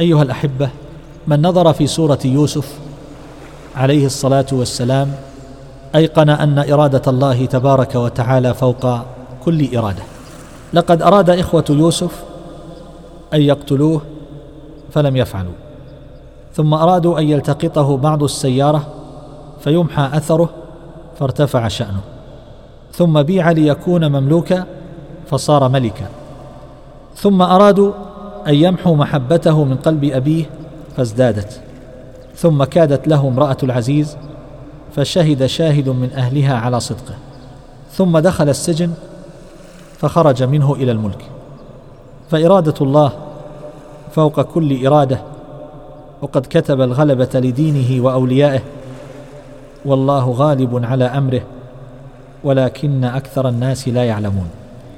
أيها الأحبة من نظر في سورة يوسف عليه الصلاة والسلام أيقن أن إرادة الله تبارك وتعالى فوق كل إرادة. لقد أراد إخوة يوسف أن يقتلوه فلم يفعلوا ثم أرادوا أن يلتقطه بعض السيارة فيمحى أثره فارتفع شأنه ثم بيع ليكون مملوكا فصار ملكا ثم أرادوا أن يمحوا محبته من قلب أبيه فازدادت. ثم كادت له امرأة العزيز فشهد شاهد من أهلها على صدقه. ثم دخل السجن فخرج منه إلى الملك. فإرادة الله فوق كل إرادة وقد كتب الغلبة لدينه وأوليائه. والله غالب على أمره ولكن أكثر الناس لا يعلمون.